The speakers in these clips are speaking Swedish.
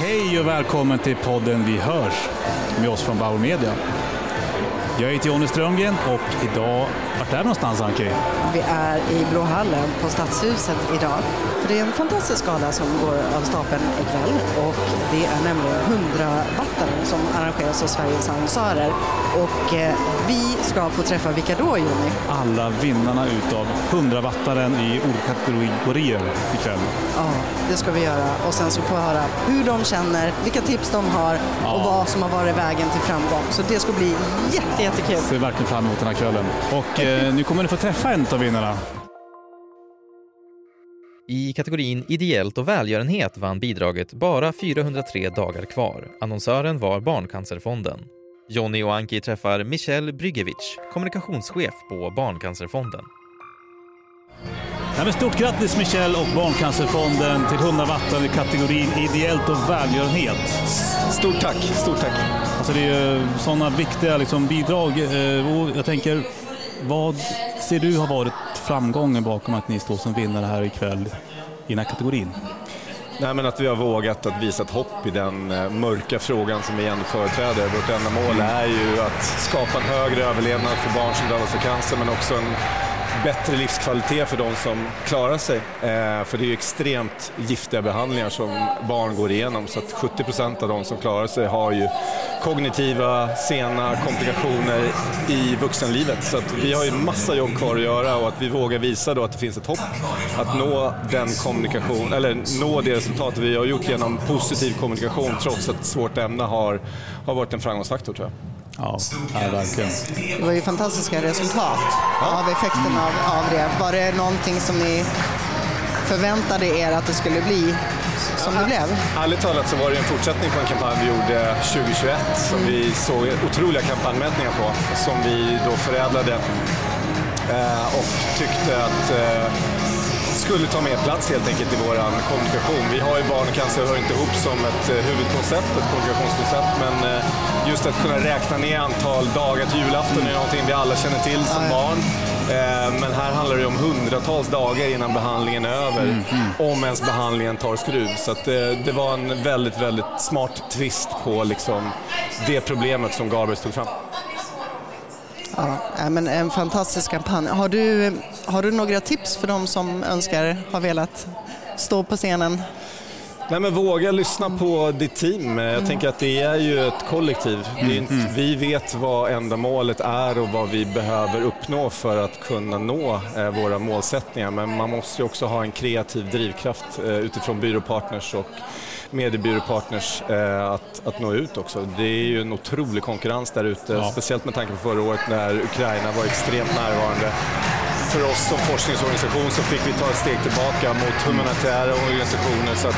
Hej och välkommen till podden Vi hörs med oss från Bauer Media. Jag heter Jonny Strömgren och idag, vart är vi någonstans Anki? Vi är i Blåhallen på Stadshuset idag. För det är en fantastisk gala som går av stapeln ikväll och det är nämligen 100 wattaren som arrangeras av Sveriges annonsörer. Och eh, vi ska få träffa vilka då Jonny? Alla vinnarna utav 100 wattaren i olika kategorier ikväll. Ja, det ska vi göra och sen så får vi höra hur de känner, vilka tips de har och Ja. vad som har varit vägen till framgång. Så det ska bli jätte, jättekul. Ser verkligen fram emot den här kvällen. Och eh, nu kommer ni få träffa en av vinnarna. I kategorin Ideellt och välgörenhet vann bidraget Bara 403 dagar kvar. Annonsören var Barncancerfonden. Jonny och Anki träffar Michel Brygevich, kommunikationschef på Barncancerfonden. Ja, men stort grattis Michel och Barncancerfonden till 100 wattaren i kategorin Ideellt och välgörenhet. Stort tack, stort tack. Alltså det är ju sådana viktiga liksom, bidrag. eh, Och jag tänker, vad ser du har varit framgången bakom att ni står som vinnare här ikväll i den här kategorin? Nej, men att vi har vågat att visa ett hopp i den eh, mörka frågan som vi ändå företräder. Vårt enda mål är ju att skapa en högre överlevnad för barn som drabbas av cancer men också en bättre livskvalitet för de som klarar sig. Eh, för det är ju extremt giftiga behandlingar som barn går igenom så att 70 procent av de som klarar sig har ju kognitiva, sena komplikationer i vuxenlivet. Så att vi har ju massa jobb kvar att göra och att vi vågar visa då att det finns ett hopp att nå den kommunikation, eller nå det resultatet vi har gjort genom positiv kommunikation trots att ett svårt ämne har, har varit en framgångsfaktor tror jag. Ja, ja verkligen. Det var ju fantastiska resultat av effekten av, av det. Var det någonting som ni förväntade er att det skulle bli som det blev? Ärligt talat så var det en fortsättning på en kampanj vi gjorde 2021 som vi såg otroliga kampanjmätningar på som vi då förädlade eh, och tyckte att eh, skulle ta mer plats helt enkelt i vår kommunikation. Vi har ju barncancer hör inte ihop som ett eh, huvudkoncept, ett kommunikationskoncept, men eh, just att kunna räkna ner antal dagar till julafton är någonting vi alla känner till som barn. Eh, Men här handlar det om hundratals dagar innan behandlingen är över, om ens behandlingen tar skruv. Så det, det var en väldigt, väldigt smart twist på liksom det problemet som Garbers tog fram. Ja, men en fantastisk kampanj. Har du, har du några tips för de som önskar, har velat stå på scenen? Nej, men våga lyssna på ditt team. Jag tänker att det är ju ett kollektiv. Inte, vi vet vad ändamålet är och vad vi behöver uppnå för att kunna nå eh, våra målsättningar. Men man måste ju också ha en kreativ drivkraft eh, utifrån byråpartners och mediebyråpartners eh, att, att nå ut också. Det är ju en otrolig konkurrens där ute, Ja. speciellt med tanke på förra året när Ukraina var extremt närvarande. För oss som forskningsorganisation så fick vi ta ett steg tillbaka mot humanitära organisationer. Så att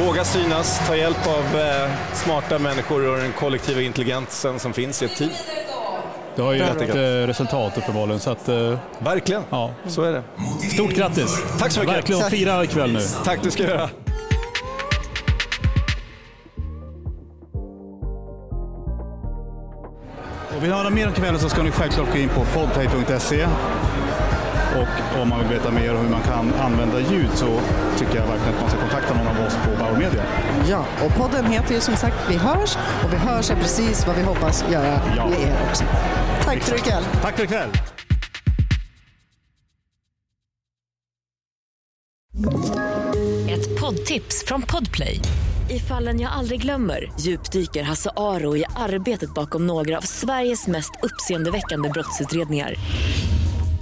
våga synas, ta hjälp av eh, smarta människor och den kollektiva intelligensen som finns i ett team. Det har ju gett eh, resultat uppenbarligen. Så att, eh, Verkligen, ja. så är det. Stort grattis! Tack så mycket. Verkligen, fira ikväll nu. Tack, du ska göra. Och vill ni höra mer om kvällen så ska ni självklart gå in på podplay.se. Och om man vill veta mer om hur man kan använda ljud så tycker jag verkligen att man ska kontakta någon av oss på Bauer Media. Ja, och podden heter ju som sagt Vi hörs och Vi hörs är precis vad vi hoppas göra Ja. med er också. Tack för ikväll. Tack för ikväll! Ett poddtips från Podplay. I fallen jag aldrig glömmer djupdyker Hasse Aro i arbetet bakom några av Sveriges mest uppseendeväckande brottsutredningar.